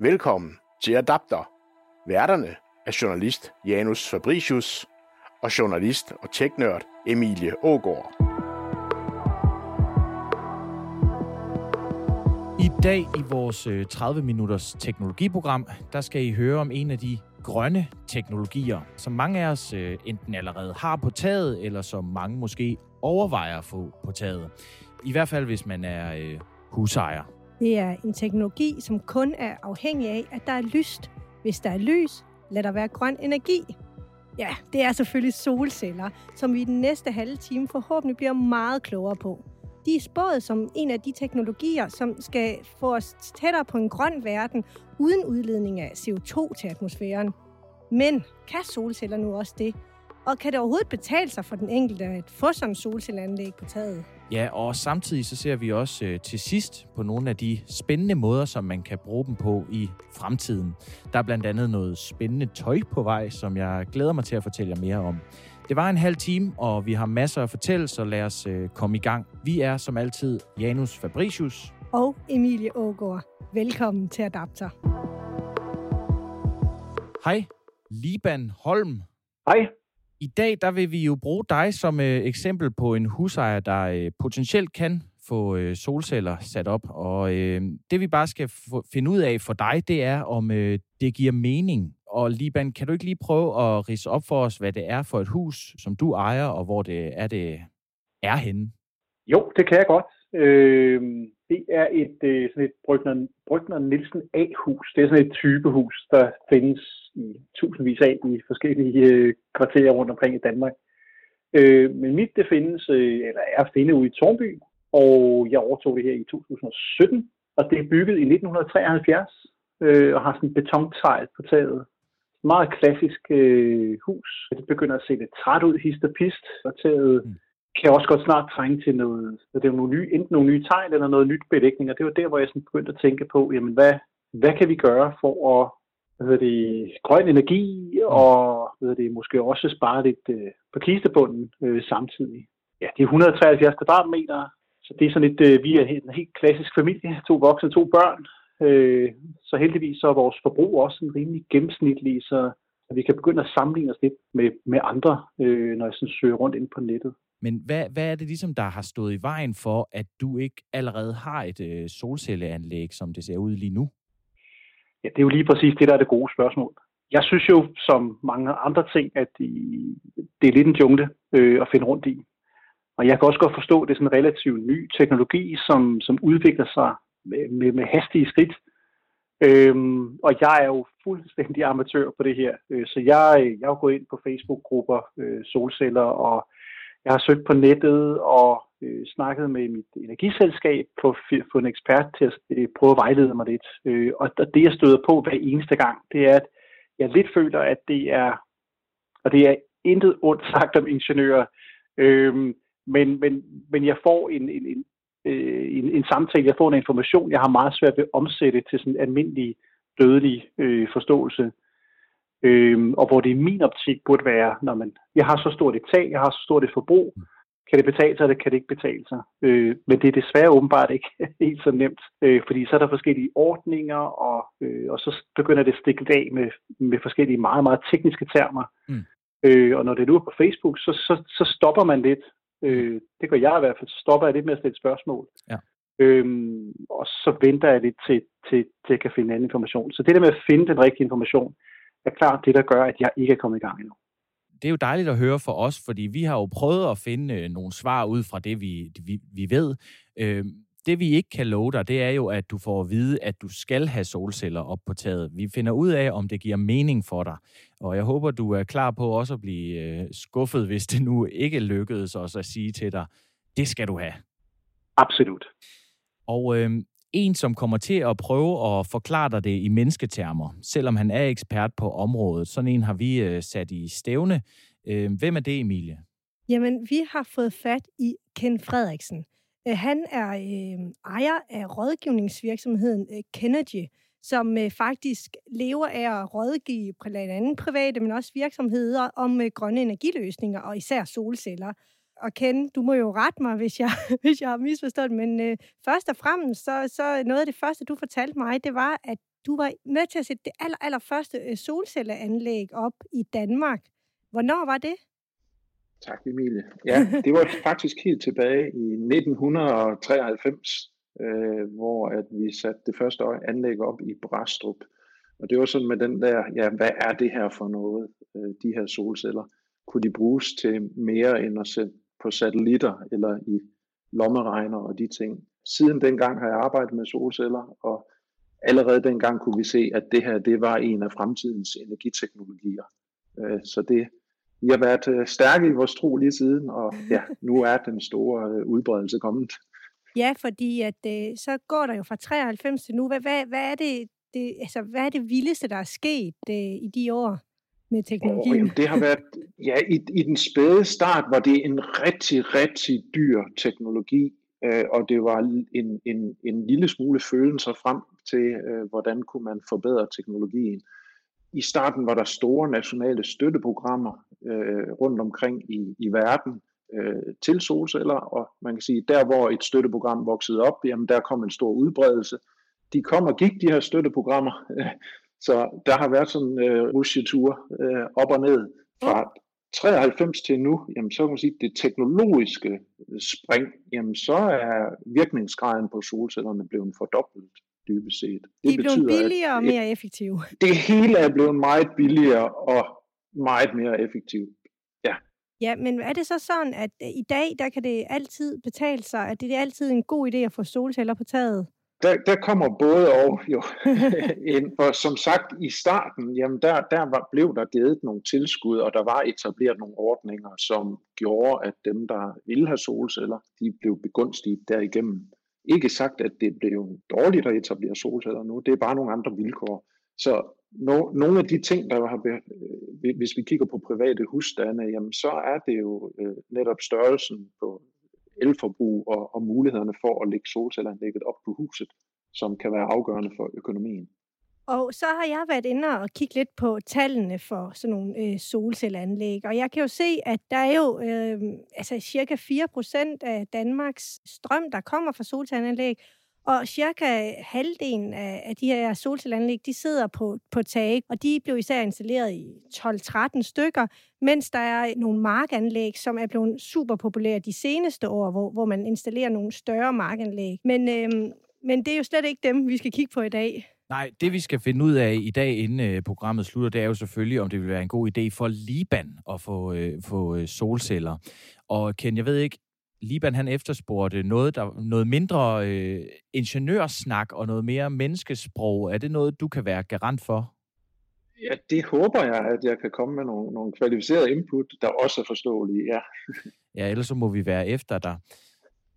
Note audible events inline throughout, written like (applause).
Velkommen til Adapter. Værterne er journalist Janus Fabricius og journalist og teknørd Emilie Ågård. I dag i vores øh, 30-minutters teknologiprogram, der skal I høre om en af de grønne teknologier, som mange af os øh, enten allerede har på taget, eller som mange måske overvejer at få på taget. I hvert fald, hvis man er øh, husejer. Det er en teknologi, som kun er afhængig af, at der er lyst. Hvis der er lys, lad der være grøn energi. Ja, det er selvfølgelig solceller, som vi i den næste halve time forhåbentlig bliver meget klogere på. De er spået som en af de teknologier, som skal få os tættere på en grøn verden, uden udledning af CO2 til atmosfæren. Men kan solceller nu også det? Og kan det overhovedet betale sig for den enkelte at få sådan en solcelleanlæg på taget? Ja, og samtidig så ser vi også øh, til sidst på nogle af de spændende måder, som man kan bruge dem på i fremtiden. Der er blandt andet noget spændende tøj på vej, som jeg glæder mig til at fortælle jer mere om. Det var en halv time, og vi har masser at fortælle, så lad os øh, komme i gang. Vi er som altid Janus Fabricius og Emilie Ågaard. Velkommen til Adapter. Hej, Liban Holm. Hej. I dag der vil vi jo bruge dig som øh, eksempel på en husejer, der øh, potentielt kan få øh, solceller sat op. Og øh, det vi bare skal få, finde ud af for dig, det er, om øh, det giver mening. Og Liban, kan du ikke lige prøve at rise op for os, hvad det er for et hus, som du ejer, og hvor det er, det er henne? Jo, det kan jeg godt. Øh, det er et, øh, sådan et Brygner, Brygner Nielsen A-hus. Det er sådan et typehus, der findes i tusindvis af i forskellige øh, kvarterer rundt omkring i Danmark. Øh, men mit det findes, øh, eller er at finde ude i Tornby, og jeg overtog det her i 2017, og det er bygget i 1973 øh, og har sådan en betontegl på taget. Meget klassisk øh, hus. Det begynder at se lidt træt ud, hist og pist, og taget mm. kan også godt snart trænge til noget, det er nogle nye, enten nogle nye tegl eller noget nyt belægning, og det var der, hvor jeg sådan begyndte at tænke på, jamen hvad, hvad kan vi gøre for at hvad hedder det, grøn energi, og hvad hedder det, måske også spare lidt øh, på kistebunden øh, samtidig. Ja, det er 173 kvadratmeter, så det er sådan lidt, øh, vi er en helt klassisk familie, to voksne, to børn. Øh, så heldigvis så er vores forbrug også en rimelig gennemsnitlig, så vi kan begynde at sammenligne os lidt med, med andre, øh, når jeg sådan søger rundt ind på nettet. Men hvad, hvad er det ligesom, der har stået i vejen for, at du ikke allerede har et øh, solcelleanlæg, som det ser ud lige nu? Ja, det er jo lige præcis det, der er det gode spørgsmål. Jeg synes jo, som mange andre ting, at øh, det er lidt en jungle øh, at finde rundt i. Og jeg kan også godt forstå, at det er sådan en relativt ny teknologi, som, som udvikler sig med, med, med hastige skridt. Øhm, og jeg er jo fuldstændig amatør på det her. Øh, så jeg, jeg går gået ind på Facebook-grupper, øh, solceller, og jeg har søgt på nettet og øh, snakket med mit energiselskab for at få en ekspert til at øh, prøve at vejlede mig lidt. Øh, og det, jeg støder på hver eneste gang, det er, at jeg lidt føler, at det er, og det er intet ondt sagt om ingeniører, øh, men, men, men jeg får en, en, en, øh, en, en samtale, jeg får en information, jeg har meget svært ved at omsætte til sådan en almindelig dødelig øh, forståelse. Øhm, og hvor det i min optik burde være, når man, jeg har så stort et tag, jeg har så stort et forbrug, kan det betale sig, eller kan det ikke betale sig? Øh, men det er desværre åbenbart ikke (laughs) helt så nemt, øh, fordi så er der forskellige ordninger, og, øh, og så begynder det at stikke af med, med forskellige meget, meget tekniske termer. Mm. Øh, og når det nu er på Facebook, så, så, så stopper man lidt. Øh, det gør jeg i hvert fald, så stopper jeg lidt med at stille spørgsmål. Ja. Øhm, og så venter jeg lidt til, til, til, at jeg kan finde anden information. Så det der med at finde den rigtige information, er klart det, der gør, at jeg ikke er kommet i gang endnu. Det er jo dejligt at høre for os, fordi vi har jo prøvet at finde øh, nogle svar ud fra det, vi, vi, vi ved. Øh, det vi ikke kan love dig, det er jo, at du får at vide, at du skal have solceller op på taget. Vi finder ud af, om det giver mening for dig. Og jeg håber, du er klar på også at blive øh, skuffet, hvis det nu ikke lykkedes os at sige til dig, det skal du have. Absolut. Og øh, en, som kommer til at prøve at forklare dig det i mennesketermer, selvom han er ekspert på området. Sådan en har vi øh, sat i stævne. Øh, hvem er det, Emilie? Jamen, vi har fået fat i Ken Frederiksen. Øh, han er øh, ejer af rådgivningsvirksomheden øh, Kennedy, som øh, faktisk lever af at rådgive blandt andet private, men også virksomheder om øh, grønne energiløsninger og især solceller at kende. du må jo rette mig, hvis jeg, (laughs) hvis jeg har misforstået men øh, først og fremmest, så, så noget af det første, du fortalte mig, det var, at du var med til at sætte det aller, aller første øh, solcelleanlæg op i Danmark. Hvornår var det? Tak, Emilie. Ja, det var faktisk helt tilbage i 1993, øh, hvor at vi satte det første anlæg op i Brastrup. Og det var sådan med den der, ja, hvad er det her for noget, øh, de her solceller? Kunne de bruges til mere end at sætte på satellitter eller i lommeregner og de ting? Siden dengang har jeg arbejdet med solceller, og allerede dengang kunne vi se, at det her det var en af fremtidens energiteknologier. Øh, så det, vi har været øh, stærke i vores tro lige siden, og ja, nu er den store øh, udbredelse kommet. Ja, fordi at, øh, så går der jo fra 93 til nu. Hvad, hvad, hvad, er det, det, altså, hvad er det vildeste, der er sket øh, i de år med teknologien? Oh, jamen, det har været, ja, i, i den spæde start var det en rigtig, rigtig dyr teknologi, øh, og det var en, en, en lille smule følelser frem til, øh, hvordan kunne man forbedre teknologien. I starten var der store nationale støtteprogrammer øh, rundt omkring i, i verden øh, til solceller, og man kan sige, der hvor et støtteprogram voksede op, jamen der kom en stor udbredelse. De kom og gik, de her støtteprogrammer, så der har været sådan en øh, rusjetur øh, op og ned fra 93 til nu, jamen så kan man sige, det teknologiske spring, jamen så er virkningsgraden på solcellerne blevet fordoblet dybest set. Det De er blevet billigere og mere effektive. Det hele er blevet meget billigere og meget mere effektivt. Ja. Ja, men er det så sådan, at øh, i dag, der kan det altid betale sig, at det er altid en god idé at få solceller på taget? Der, der kommer både og jo (laughs) ind. For som sagt, i starten, jamen der, der var, blev der givet nogle tilskud, og der var etableret nogle ordninger, som gjorde, at dem, der ville have solceller, de blev begunstiget derigennem. Ikke sagt, at det blev dårligt at etablere solceller nu, det er bare nogle andre vilkår. Så no, nogle af de ting, der har, øh, hvis vi kigger på private husstande, jamen så er det jo øh, netop størrelsen på elforbrug og, og mulighederne for at lægge solcelleranlægget op på huset, som kan være afgørende for økonomien. Og så har jeg været inde og kigge lidt på tallene for sådan nogle øh, solcelleanlæg, og jeg kan jo se, at der er jo øh, altså cirka 4% af Danmarks strøm, der kommer fra solcelleanlæg, og cirka halvdelen af, af de her solcelleanlæg, de sidder på, på tage, og de blev især installeret i 12-13 stykker, mens der er nogle markanlæg, som er blevet super populære de seneste år, hvor, hvor man installerer nogle større markanlæg. Men, øhm, men det er jo slet ikke dem, vi skal kigge på i dag. Nej, det vi skal finde ud af i dag, inden øh, programmet slutter, det er jo selvfølgelig, om det vil være en god idé for Liban at få, øh, få øh, solceller. Og Ken, jeg ved ikke, Liban han efterspurgte noget, der, noget mindre øh, ingeniørsnak og noget mere menneskesprog. Er det noget, du kan være garant for? Ja, det håber jeg, at jeg kan komme med nogle, nogle kvalificerede input, der også er forståelige, ja. ja, ellers så må vi være efter dig.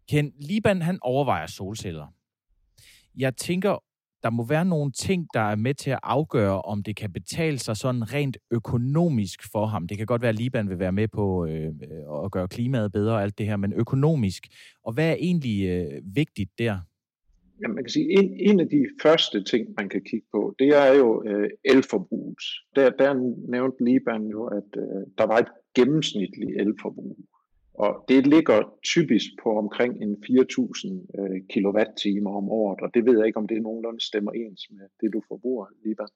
Ken, Liban han overvejer solceller. Jeg tænker, der må være nogle ting, der er med til at afgøre, om det kan betale sig sådan rent økonomisk for ham. Det kan godt være, at Liban vil være med på øh, øh, at gøre klimaet bedre og alt det her, men økonomisk. Og hvad er egentlig øh, vigtigt der? Ja, man kan sige, en, en af de første ting, man kan kigge på, det er jo øh, elforbruget. Der, der nævnte Liban jo, at øh, der var et gennemsnitligt elforbrug og det ligger typisk på omkring en 4.000 øh, kWh om året, og det ved jeg ikke, om det nogenlunde stemmer ens med det, du forbruger, Liban.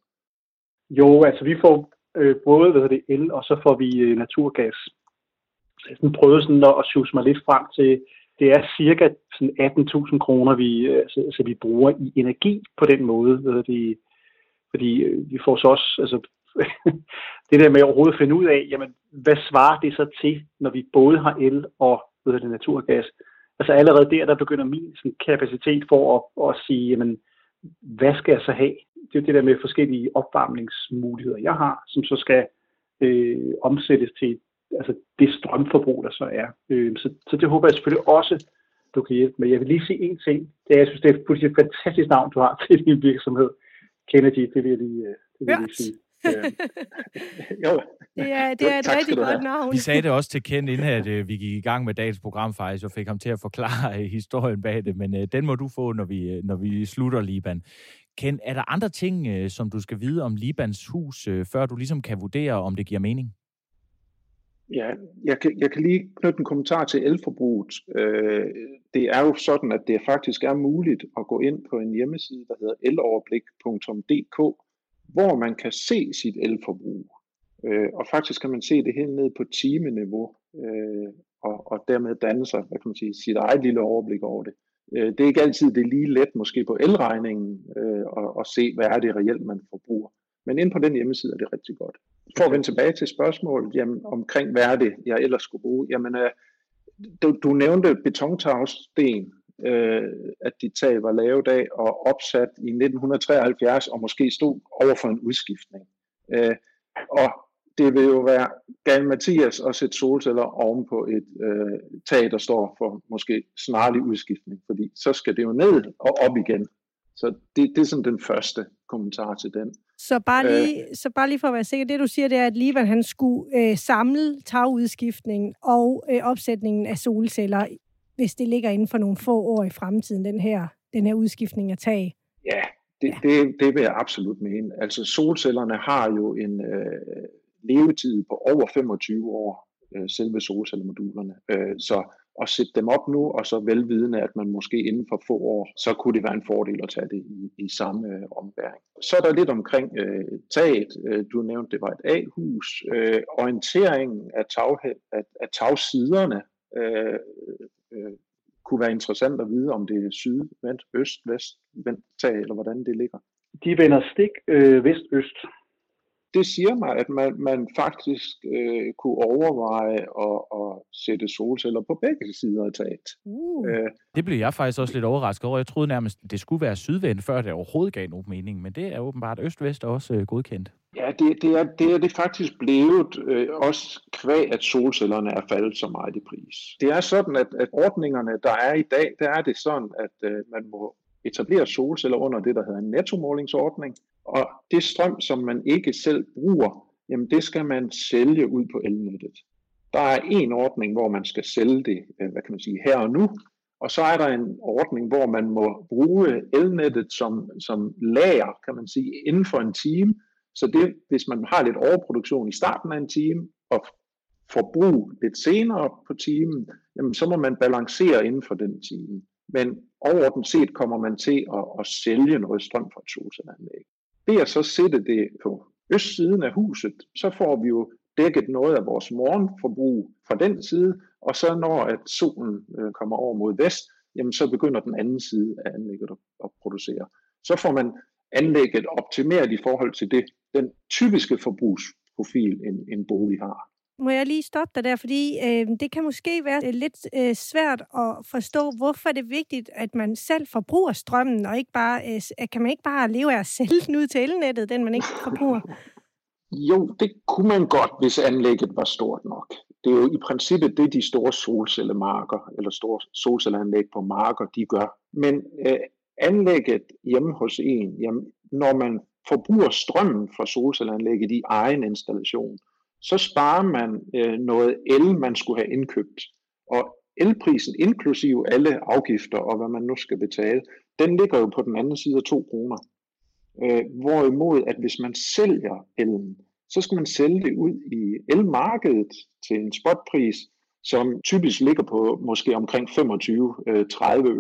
Jo, altså vi får øh, både hvad det, el, og så får vi øh, naturgas. Altså, så jeg sådan prøvede sådan at, at mig lidt frem til, det er cirka 18.000 kroner, vi, øh, altså, altså, vi bruger i energi på den måde. Ved det, fordi øh, vi får så også, altså (laughs) det der med at overhovedet finde ud af, jamen, hvad svarer det så til, når vi både har el og ved det, naturgas? Altså allerede der, der begynder min sådan, kapacitet for at, at sige, jamen, hvad skal jeg så have? Det er det der med forskellige opvarmningsmuligheder, jeg har, som så skal øh, omsættes til altså det strømforbrug, der så er. Øh, så, så det håber jeg selvfølgelig også, du kan hjælpe med. Jeg vil lige sige en ting. Det er, jeg synes, det er et fantastisk navn, du har (laughs) til din virksomhed. Kennedy, det vil jeg lige, øh, det vil jeg lige sige. (laughs) jo. Ja, det er et tak, rigtig godt navn. Vi sagde det også til Ken, inden at uh, vi gik i gang med dagens program faktisk, og fik ham til at forklare uh, historien bag det, men uh, den må du få, når vi, uh, når vi slutter Liban. Ken, er der andre ting, uh, som du skal vide om Libans hus, uh, før du ligesom kan vurdere, om det giver mening? Ja, jeg kan, jeg kan lige knytte en kommentar til elforbruget. Øh, det er jo sådan, at det faktisk er muligt at gå ind på en hjemmeside, der hedder eloverblik.dk, hvor man kan se sit elforbrug. Øh, og faktisk kan man se det helt ned på timeniveau, øh, og, og dermed danne sig, hvad kan man sige, sit eget lille overblik over det. Øh, det er ikke altid det lige let, måske på elregningen, øh, at, at se, hvad er det reelt, man forbruger. Men ind på den hjemmeside er det rigtig godt. For at vende tilbage til spørgsmålet jamen, omkring, hvad er det, jeg ellers skulle bruge? Jamen, øh, du, du nævnte betontagsten, øh, at dit tag var lavet af og opsat i 1973 og måske stod over for en udskiftning. Øh, og det vil jo være Gal Mathias at sætte solceller oven på et øh, tag, der står for måske snarlig udskiftning, fordi så skal det jo ned og op igen. Så det, det er sådan den første kommentar til den. Så bare lige, øh, så bare lige for at være sikker, det du siger, det er, at Liban han skulle øh, samle tagudskiftningen og øh, opsætningen af solceller, hvis det ligger inden for nogle få år i fremtiden, den her, den her udskiftning af tag. Ja, det, ja. Det, det vil jeg absolut mene. Altså solcellerne har jo en øh, levetid på over 25 år, øh, selve solcellemodulerne. Øh, så at sætte dem op nu, og så velvidende, at man måske inden for få år, så kunne det være en fordel at tage det i, i samme øh, ombæring. Så er der lidt omkring øh, taget. Øh, du nævnte, det var et A-hus. Øh, orienteringen af, tag, af, af tagsiderne øh, øh, kunne være interessant at vide, om det er syd, vent, øst, vest, vent, tag, eller hvordan det ligger. De vender stik øh, vest-øst det siger mig, at man, man faktisk øh, kunne overveje at, at sætte solceller på begge sider af taget. Uh. Øh, det blev jeg faktisk også lidt overrasket over. Jeg troede nærmest, det skulle være sydvendt, før det overhovedet gav nogen mening, men det er åbenbart øst-vest også øh, godkendt. Ja, det, det, er, det er det faktisk blevet øh, også kvæg, at solcellerne er faldet så meget i pris. Det er sådan, at, at ordningerne, der er i dag, der er det sådan, at øh, man må etablere solceller under det, der hedder en nettomålingsordning, og det strøm, som man ikke selv bruger, jamen det skal man sælge ud på elnettet. Der er en ordning, hvor man skal sælge det, øh, hvad kan man sige, her og nu, og så er der en ordning, hvor man må bruge elnettet som, som lager, kan man sige, inden for en time. Så det, hvis man har lidt overproduktion i starten af en time, og forbrug lidt senere på timen, jamen så må man balancere inden for den time. Men overordnet set kommer man til at, at sælge noget strøm fra et solcelleanlæg. Ved at så sætte det på østsiden af huset, så får vi jo dækket noget af vores morgenforbrug fra den side, og så når at solen øh, kommer over mod vest, jamen så begynder den anden side af anlægget at, at producere. Så får man anlægget optimeret i forhold til det, den typiske forbrugsprofil, en, en bolig har. Må jeg lige stoppe dig der, fordi øh, det kan måske være øh, lidt øh, svært at forstå, hvorfor det er vigtigt, at man selv forbruger strømmen, og ikke bare, øh, kan man ikke bare leve af at sælge den ud til elnettet, den man ikke forbruger? (laughs) Jo, det kunne man godt, hvis anlægget var stort nok. Det er jo i princippet det, de store solcellemarker, eller store solcelleanlæg på marker, de gør. Men øh, anlægget hjemme hos en, jamen, når man forbruger strømmen fra solcelleranlægget i egen installation, så sparer man øh, noget el, man skulle have indkøbt. Og elprisen, inklusive alle afgifter og hvad man nu skal betale, den ligger jo på den anden side af 2 kroner. Øh, hvorimod, at hvis man sælger elen, så skal man sælge det ud i elmarkedet til en spotpris, som typisk ligger på måske omkring 25-30 øh,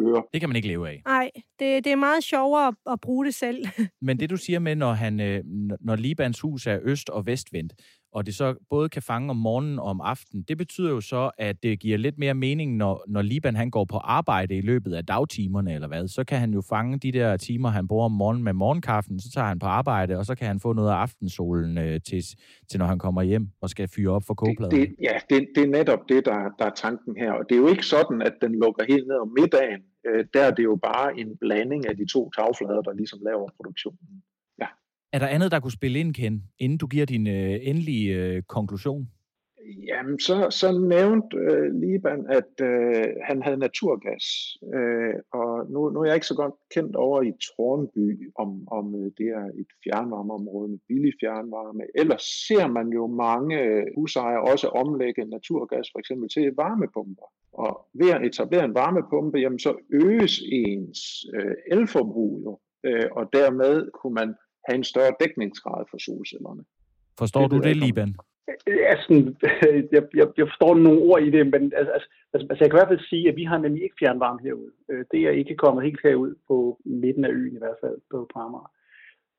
øre. Det kan man ikke leve af. Nej, det, det er meget sjovere at, at bruge det selv. Men det du siger med, når, han, øh, når Libans hus er øst- og vestvendt, og det så både kan fange om morgenen og om aftenen, det betyder jo så, at det giver lidt mere mening, når, når Liban han går på arbejde i løbet af dagtimerne eller hvad, så kan han jo fange de der timer, han bruger om morgenen med morgenkaffen, så tager han på arbejde, og så kan han få noget af aftensolen øh, til, til, når han kommer hjem og skal fyre op for kogepladen. Det, det, ja, det, det er netop det, der, der er tanken her, og det er jo ikke sådan, at den lukker helt ned om middagen, øh, der er det jo bare en blanding af de to tagflader, der ligesom laver produktionen. Er der andet, der kunne spille ind, Ken, inden du giver din øh, endelige øh, konklusion? Jamen, så, så nævnte øh, Liban, at øh, han havde naturgas. Øh, og nu, nu er jeg ikke så godt kendt over i Tornby, om, om øh, det er et fjernvarmeområde med billig fjernvarme. Ellers ser man jo mange øh, husejere også omlægge naturgas for eksempel til varmepumper. Og ved at etablere en varmepumpe, jamen, så øges ens øh, elforbrug jo. Øh, og dermed kunne man have en større dækningsgrad for solcellerne. Forstår det du det, Liban? Altså, jeg, jeg, jeg forstår nogle ord i det, men altså, altså, altså, jeg kan i hvert fald sige, at vi har nemlig ikke fjernvarme herude. Øh, det er ikke kommet helt herud på midten af øen i hvert fald, på, på Amager.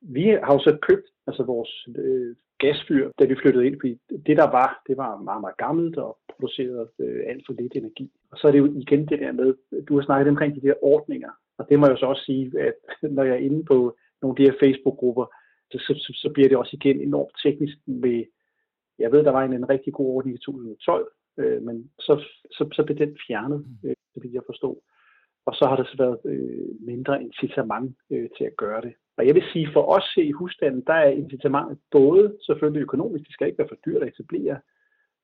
Vi har jo så købt altså vores øh, gasfyr, da vi flyttede ind, fordi det der var, det var meget, meget gammelt og producerede øh, alt for lidt energi. Og så er det jo igen det der med, du har snakket omkring de der ordninger, og det må jeg så også sige, at (laughs) når jeg er inde på nogle af de her Facebook-grupper, så, så, så bliver det også igen enormt teknisk med, jeg ved, der var en, en rigtig god ordning i 2012, øh, men så, så, så blev den fjernet, øh, så vidt jeg forstod. Og så har der så været øh, mindre incitament øh, til at gøre det. Og jeg vil sige, for os i husstanden, der er incitamentet både selvfølgelig økonomisk, det skal ikke være for dyrt at etablere,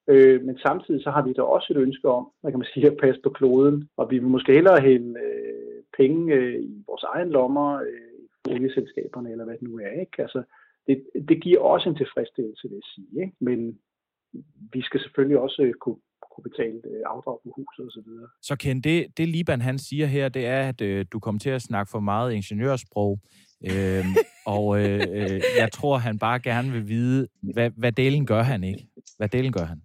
øh, men samtidig så har vi da også et ønske om, hvad kan man sige, at passe på kloden, og vi vil måske hellere hælde øh, penge øh, i vores egen lommer, øh, olieselskaberne, eller hvad det nu er, ikke? Altså, det, det giver også en tilfredsstillelse, vil jeg sige, ikke? men vi skal selvfølgelig også kunne kunne betale øh, afdrag på huset osv. Så, så Ken, det, det Liban han siger her, det er, at øh, du kommer til at snakke for meget ingeniørsprog, øh, (laughs) og øh, øh, jeg tror, han bare gerne vil vide, hvad, hvad delen gør han ikke? Hvad delen gør han?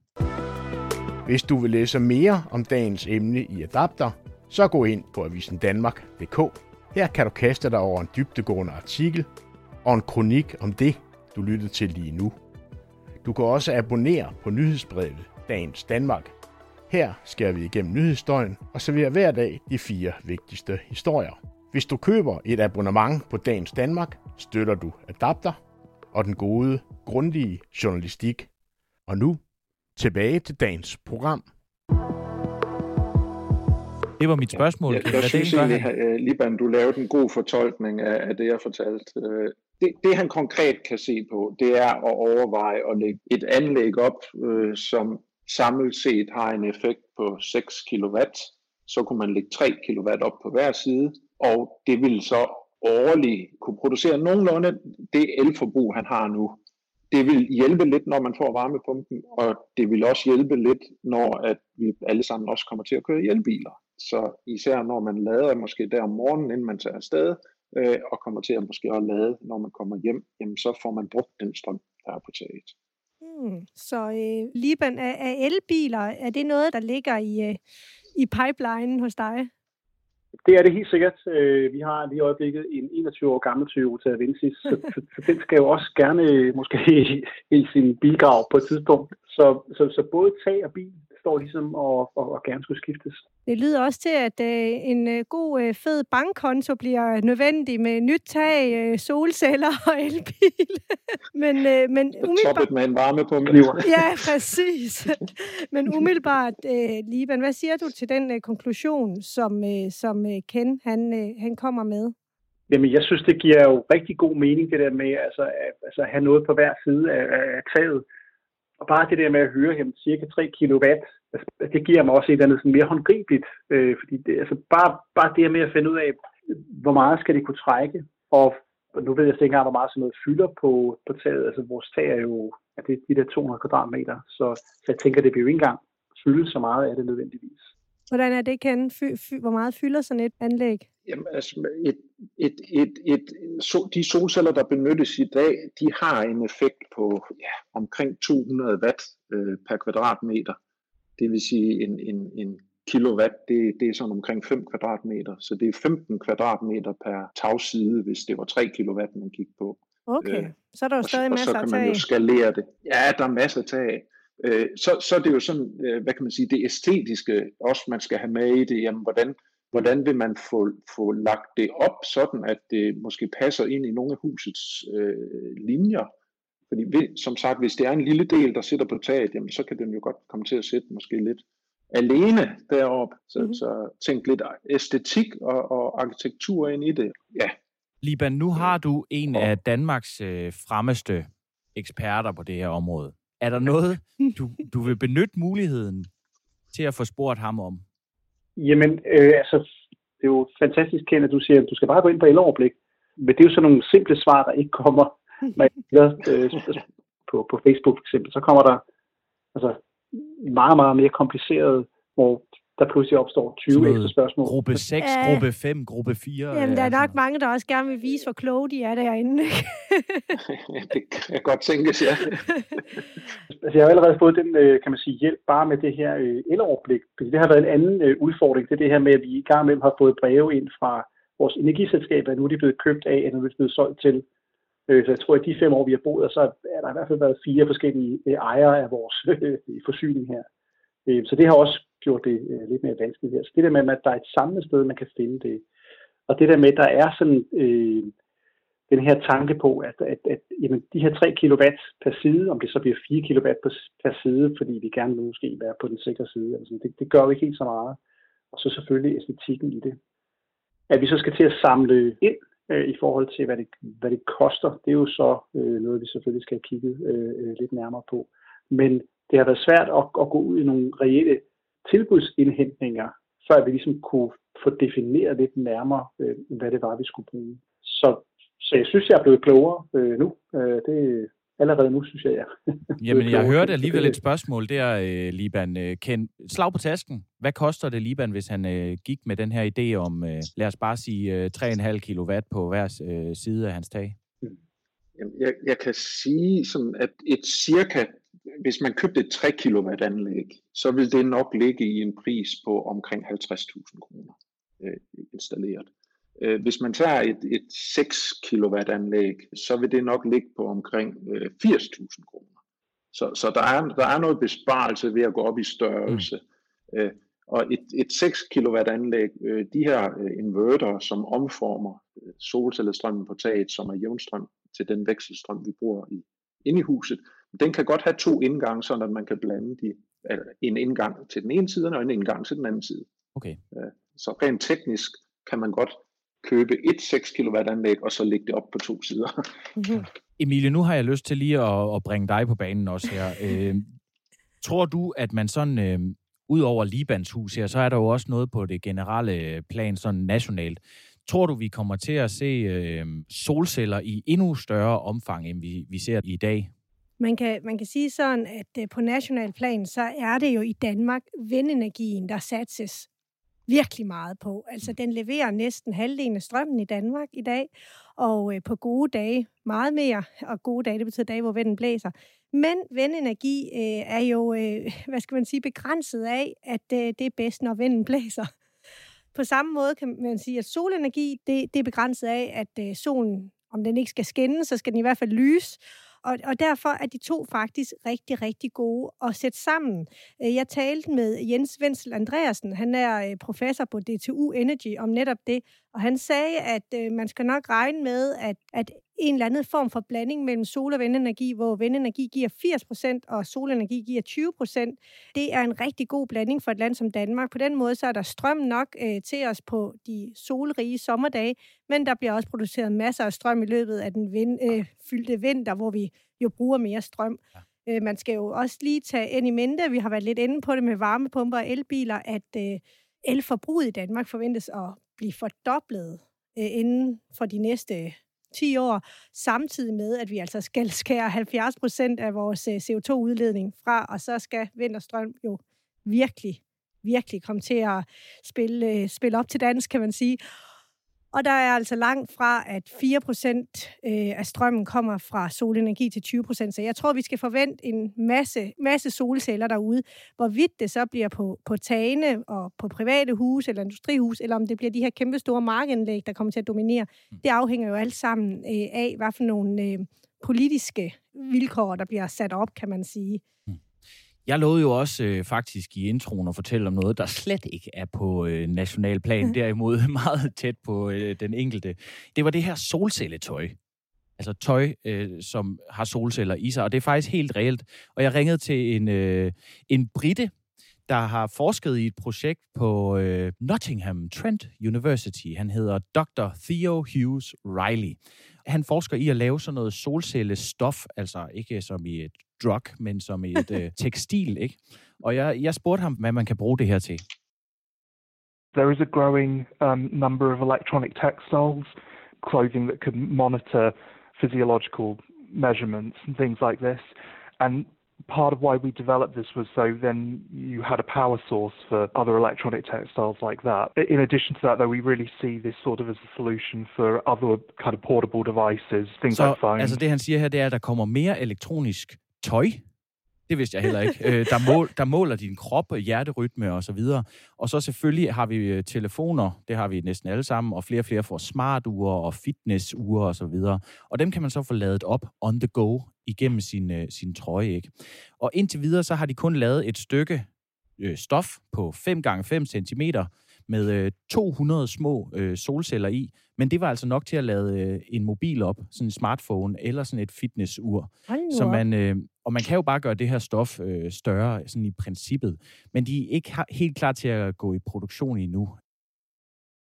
Hvis du vil læse mere om dagens emne i Adapter, så gå ind på avisendanmark.dk. Her kan du kaste dig over en dybdegående artikel og en kronik om det, du lyttede til lige nu. Du kan også abonnere på nyhedsbrevet Dagens Danmark. Her skærer vi igennem nyhedsstøjen og serverer hver dag de fire vigtigste historier. Hvis du køber et abonnement på Dagens Danmark, støtter du Adapter og den gode, grundige journalistik. Og nu tilbage til dagens program. Det var mit spørgsmål. Ja, jeg, jeg synes egentlig, at Liban, du lavede en god fortolkning af, af det, jeg fortalte. Øh, det, det, han konkret kan se på, det er at overveje at lægge et anlæg op, øh, som samlet set har en effekt på 6 kW. Så kunne man lægge 3 kW op på hver side, og det vil så årligt kunne producere nogenlunde det elforbrug, han har nu. Det vil hjælpe lidt, når man får varmepumpen, og det vil også hjælpe lidt, når at vi alle sammen også kommer til at køre i elbiler. Så især når man lader måske der om morgenen, inden man tager afsted, øh, og kommer til at måske også lade, når man kommer hjem, jamen så får man brugt den strøm, der er på taget. Hmm. Så øh, Liban, er, er elbiler, er det noget, der ligger i, øh, i pipelinen hos dig? Det er det helt sikkert. Øh, vi har lige i øjeblikket en 21 år gammel Toyota Avensis, så, så, så den skal jo også gerne måske i, (laughs) i sin bilgrav på et tidspunkt. Så, så, så både tag og bil står ligesom og, og, og gerne skulle skiftes. Det lyder også til, at øh, en øh, god, øh, fed bankkonto bliver nødvendig med nyt tag, øh, solceller (laughs) og elbil. (laughs) men, øh, men umiddelbart... Toppet med en varmepumpe. ja, præcis. (laughs) men umiddelbart, øh, Liban, hvad siger du til den øh, konklusion, som, øh, som øh, Ken han, øh, han kommer med? Jamen, jeg synes, det giver jo rigtig god mening, det der med altså, at, altså, have noget på hver side af, af taget. Og bare det der med at høre jamen, cirka 3 kW, altså, det giver mig også et eller andet sådan mere håndgribeligt. Øh, fordi det, altså, bare, bare det med at finde ud af, hvor meget skal det kunne trække. Og nu ved jeg ikke engang, hvor meget sådan noget fylder på, på taget. Altså vores tag er jo ja, det er de der 200 kvadratmeter. Så, så jeg tænker, det bliver jo ikke engang fylde så meget af det nødvendigvis. Hvordan er det, Ken? Fy, fy, hvor meget fylder sådan et anlæg? Jamen, altså, et, et, et, et, so, de solceller, der benyttes i dag, de har en effekt på ja, omkring 200 watt øh, per kvadratmeter. Det vil sige, en, en, en kilowatt, det, det er sådan omkring 5 kvadratmeter. Så det er 15 kvadratmeter per tagside, hvis det var 3 kilowatt, man gik på. Okay, øh, så er der jo stadig masser af. Og så kan man jo skalere det. Ja, der er masser af tag. Øh, så, så er det jo sådan, øh, hvad kan man sige, det æstetiske også, man skal have med i det. Jamen, hvordan, hvordan vil man få, få lagt det op, sådan at det måske passer ind i nogle af husets øh, linjer. Fordi som sagt, hvis det er en lille del, der sidder på taget, jamen, så kan den jo godt komme til at sætte måske lidt alene derop. Så, mm-hmm. så tænk lidt æstetik og, og arkitektur ind i det. Ja. Liban, nu har du en af Danmarks øh, fremmeste eksperter på det her område. Er der noget, (laughs) du, du vil benytte muligheden til at få spurgt ham om? Jamen, øh, altså, det er jo fantastisk Ken, at du siger, at du skal bare gå ind på eloverblik. Men det er jo sådan nogle simple svar, der ikke kommer når jeg, øh, på, på Facebook for eksempel. Så kommer der altså, meget, meget mere kompliceret, hvor der pludselig opstår 20 ekstra spørgsmål. Gruppe 6, ja. gruppe 5, gruppe 4. Jamen, der er nok mange, der også gerne vil vise, hvor kloge de er derinde. (laughs) det kan godt tænkes, ja. (laughs) altså, jeg har allerede fået den, øh, kan man sige, hjælp bare med det her øh, eloverblik. Fordi det har været en anden øh, udfordring. Det er det her med, at vi i gang med har fået breve ind fra vores energiselskaber. Nu er de blevet købt af, og nu er de blevet solgt til. Så jeg tror, at de fem år, vi har boet, så er der i hvert fald været fire forskellige ejere af vores (laughs) forsyning her. Så det har også gjort det øh, lidt mere vanskeligt her. Så det der med, at der er et samlet sted, man kan finde det. Og det der med, at der er sådan øh, den her tanke på, at, at, at jamen, de her 3 kW per side, om det så bliver 4 kW per side, fordi vi gerne vil måske være på den sikre side, altså, det, det gør jo ikke helt så meget. Og så selvfølgelig æstetikken i det. At vi så skal til at samle ind øh, i forhold til, hvad det, hvad det koster, det er jo så øh, noget, vi selvfølgelig skal have kigget øh, øh lidt nærmere på. Men det har været svært at, at gå ud i nogle reelle tilbudsindhentninger, før vi ligesom kunne få defineret lidt nærmere, øh, hvad det var, vi skulle bruge. Så så jeg synes, jeg er blevet klogere øh, nu. Øh, det allerede nu, synes jeg, jeg Jamen, jeg hørte alligevel et spørgsmål der, øh, Liban. Øh, Ken, slag på tasken. Hvad koster det, Liban, hvis han øh, gik med den her idé om, øh, lad os bare sige, øh, 3,5 kW på hver øh, side af hans tag? Jamen, jeg, jeg kan sige, sådan, at et cirka, hvis man købte et 3 kW anlæg, så vil det nok ligge i en pris på omkring 50.000 kroner øh, installeret. Øh, hvis man tager et, et 6 kW anlæg, så vil det nok ligge på omkring 80.000 øh, kroner. Så, så der, er, der er noget besparelse ved at gå op i størrelse. Mm. Øh, og et, et 6 kW anlæg, de her inverter, som omformer solcellestrømmen på taget, som er jævnstrøm til den vekselstrøm, vi bruger i, inde i huset, den kan godt have to indgange, så at man kan blande de, en indgang til den ene side og en indgang til den anden side. Okay. Så rent teknisk kan man godt købe et 6 kW anlæg, og så lægge det op på to sider. Mm-hmm. (laughs) Emilie, nu har jeg lyst til lige at, at bringe dig på banen også her. Øh, tror du, at man sådan, øh, ud over Libans hus her, så er der jo også noget på det generelle plan, sådan nationalt. Tror du, vi kommer til at se øh, solceller i endnu større omfang, end vi, vi ser i dag? Man kan, man kan sige sådan, at øh, på national plan, så er det jo i Danmark vindenergien, der satses virkelig meget på. Altså, den leverer næsten halvdelen af strømmen i Danmark i dag, og øh, på gode dage meget mere, og gode dage, det betyder dage, hvor vinden blæser. Men vindenergi øh, er jo, øh, (laughs) hvad skal man sige, begrænset af, at øh, det er bedst, når vinden (laughs) blæser. På samme måde kan man sige, at solenergi, det, det er begrænset af, at øh, solen, om den ikke skal skinne, så skal den i hvert fald lyse, og, og derfor er de to faktisk rigtig, rigtig gode at sætte sammen. Øh, jeg talte med Jens Wenzel Andreasen, han er øh, professor på DTU Energy, om netop det, og han sagde, at øh, man skal nok regne med, at, at en eller anden form for blanding mellem sol- og vindenergi, hvor vindenergi giver 80% og solenergi giver 20%. Det er en rigtig god blanding for et land som Danmark. På den måde så er der strøm nok øh, til os på de solrige sommerdage, men der bliver også produceret masser af strøm i løbet af den vind, øh, fyldte vinter, hvor vi jo bruger mere strøm. Ja. Øh, man skal jo også lige tage ind i mente, vi har været lidt inde på det med varmepumper og elbiler, at øh, elforbruget i Danmark forventes at blive fordoblet øh, inden for de næste 10 år, samtidig med, at vi altså skal (laughs) skære 70 procent af vores øh, CO2-udledning fra, og så skal vind og strøm jo virkelig, virkelig komme til at spille, øh, spille op til dansk, kan man sige. Og der er altså langt fra, at 4% øh, af strømmen kommer fra solenergi til 20%. Så jeg tror, vi skal forvente en masse, masse solceller derude. Hvorvidt det så bliver på, på tagene og på private hus eller industrihus, eller om det bliver de her kæmpe store markanlæg, der kommer til at dominere, mm. det afhænger jo alt sammen øh, af, hvad for nogle politiske vilkår, der bliver sat op, kan man sige. Jeg lovede jo også øh, faktisk i introen at fortælle om noget, der slet ikke er på øh, nationalplan, mm. derimod (laughs) meget tæt på øh, den enkelte. Det var det her solcelletøj. Altså tøj, øh, som har solceller i sig, og det er faktisk helt reelt. Og jeg ringede til en, øh, en brite, der har forsket i et projekt på øh, Nottingham Trent University. Han hedder Dr. Theo Hughes Riley. Han forsker i at lave sådan noget solcellestof, altså ikke som i et drug, men som et (laughs) øh, tekstil, ikke? Og jeg, jeg spurgte ham, hvad man kan bruge det her til. There is a growing um, number of electronic textiles, clothing that can monitor physiological measurements and things like this. And part of why we developed this was so then you had a power source for other electronic textiles like that. In addition to that, though, we really see this sort of as a solution for other kind of portable devices, things Så like phones. altså det, han siger her, det er, at der kommer mere elektronisk tøj. Det vidste jeg heller ikke. Øh, der, mål, der måler din krop, hjerterytme og så videre. Og så selvfølgelig har vi øh, telefoner, det har vi næsten alle sammen, og flere og flere får smarture og fitnessure og så videre. Og dem kan man så få lavet op on the go igennem sin, øh, sin trøje. Ikke? Og indtil videre, så har de kun lavet et stykke øh, stof på 5 x 5 cm med øh, 200 små øh, solceller i, men det var altså nok til at lade øh, en mobil op, sådan en smartphone eller sådan et fitnessur. Så man, øh, og man kan jo bare gøre det her stof øh, større, sådan i princippet, men de er ikke helt klar til at gå i produktion endnu.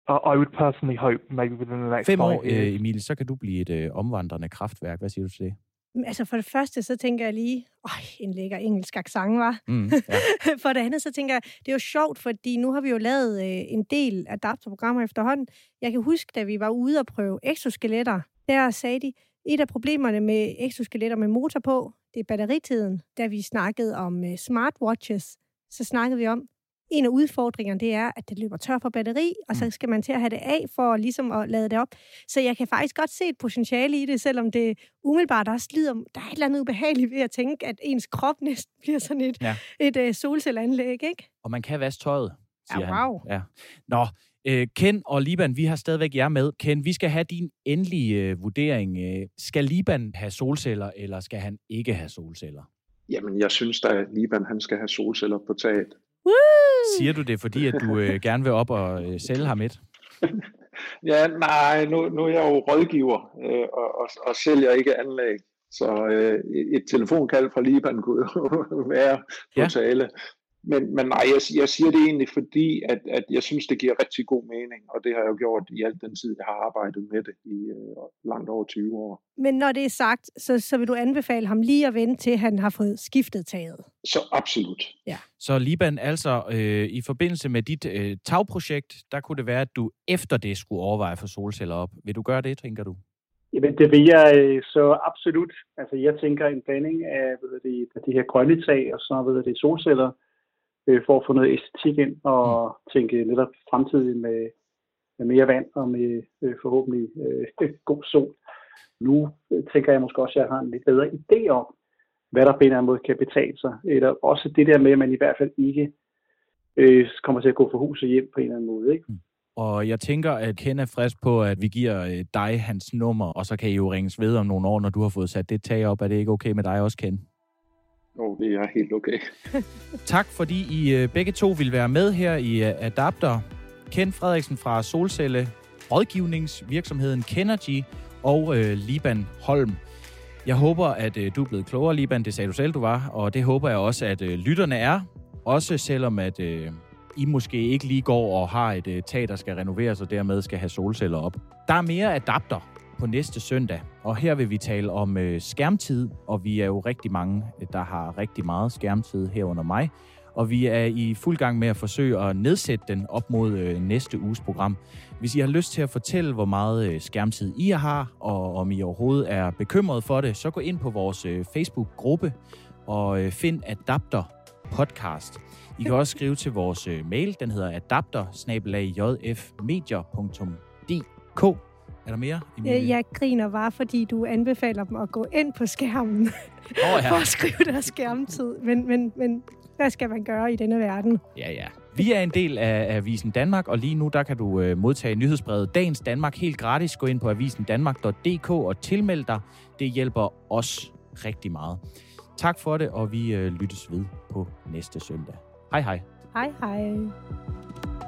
I I would personally hope maybe within the next Fem five år, years. øh, Emil, så kan du blive et øh, omvandrende kraftværk. Hvad siger du til det? Men Altså for det første, så tænker jeg lige, øj, en lækker engelsk accent, var. Mm, ja. (laughs) for det andet, så tænker jeg, det er jo sjovt, fordi nu har vi jo lavet øh, en del adapterprogrammer efterhånden. Jeg kan huske, da vi var ude og prøve exoskeletter, der sagde de, et af problemerne med exoskeletter med motor på, det er batteritiden. Da vi snakkede om øh, smartwatches, så snakkede vi om, en af udfordringerne, det er, at det løber tør for batteri, og så skal man til at have det af for ligesom at lade det op. Så jeg kan faktisk godt se et potentiale i det, selvom det umiddelbart også lyder, der er et eller andet ubehageligt ved at tænke, at ens krop (laughs) næsten bliver sådan et, Ja. et uh, solcelleanlæg, ikke? Og man kan vaske tøjet, siger Ja, wow. han. Ja. Nå, øh, Ken og Liban, vi har stadigvæk jer med. Ken, vi skal have din endelige øh, vurdering. Øh, skal Liban have solceller, eller skal han ikke have solceller? Jamen, jeg synes da, at Liban han skal have solceller på taget. Woo! Siger du det, fordi at du øh, (laughs) gerne vil op og øh, sælge ham et? (laughs) Ja, nej, nu, nu er jeg jo rådgiver øh, og, og, og sælger ikke anlæg. Så øh, et telefonkald fra Liban kunne jo (laughs) være på Ja. ja. tale. Men, men nej, jeg, jeg siger det egentlig, fordi at, at jeg synes, det giver rigtig god mening, og det har jeg jo gjort i al den tid, jeg har arbejdet med det i øh, langt over 20 år. Men når det er sagt, så, så vil du anbefale ham lige at vente til, han har fået skiftet taget. Så absolut. Så Liban, altså øh, i forbindelse med dit øh, tagprojekt, der kunne det være, at du efter det skulle overveje for solceller op. Vil du gøre det, tænker du? Jamen, det vil jeg øh, så absolut. Altså, jeg tænker en blanding af, ved det, de her grønne tag og så ved det, solceller, øh, for at få noget æstetik ind og mm. tænke netop fremtiden med, med mere vand og med øh, forhåbentlig øh, (laughs) god sol. Nu øh, tænker jeg måske også, at jeg har en lidt bedre idé om, hvad der på en eller anden måde kan betale sig. Eller også det der med, at man i hvert fald ikke øh, kommer til at gå for huset hjem på en eller anden måde. Ikke? Og jeg tænker, at Ken er frisk på, at vi giver øh, dig hans nummer, og så kan I jo ringes ved om nogle år, når du har fået sat det tag op. Er det ikke okay med dig også, Ken? Jo, oh, det er helt okay. (laughs) Tak, fordi I øh, begge to vil være med her i øh, Adapter. Ken Frederiksen fra Solcelle, rådgivningsvirksomheden Kenergy og øh, Liban Holm. Jeg håber, at øh, du er blevet klogere, Liban. Det sagde du selv, du var. Og det håber jeg også, at øh, lytterne er. Også selvom, at øh, I måske ikke lige går og har et øh, tag, der skal renoveres, og dermed skal have solceller op. Der er mere adapter på næste søndag, og her vil vi tale om øh, skærmtid, og vi er jo rigtig mange, øh, der har rigtig meget skærmtid herunder mig. Og vi er i fuld gang med at forsøge at nedsætte den op mod øh, næste uges program. Hvis I har lyst til at fortælle, hvor meget øh, skærmtid I har, og om I overhovedet er bekymret for det, så gå ind på vores øh, Facebook-gruppe og øh, find Adapter Podcast. I kan også skrive til vores øh, mail, den hedder adapter er der mere? Emilie? Øh, Jeg griner bare, fordi du anbefaler dem at gå ind på skærmen Åh, ja. (laughs) for at skrive deres skærmtid. Men, men, men hvad skal man gøre i denne verden? Ja, ja. Vi er en del af Avisen Danmark, og lige nu der kan du øh, modtage nyhedsbrevet Dagens Danmark helt gratis. Gå ind på avisendanmark.dk og tilmeld dig. Det hjælper os rigtig meget. Tak for det, og vi øh, lyttes ved på næste søndag. Hej hej. Hej hej.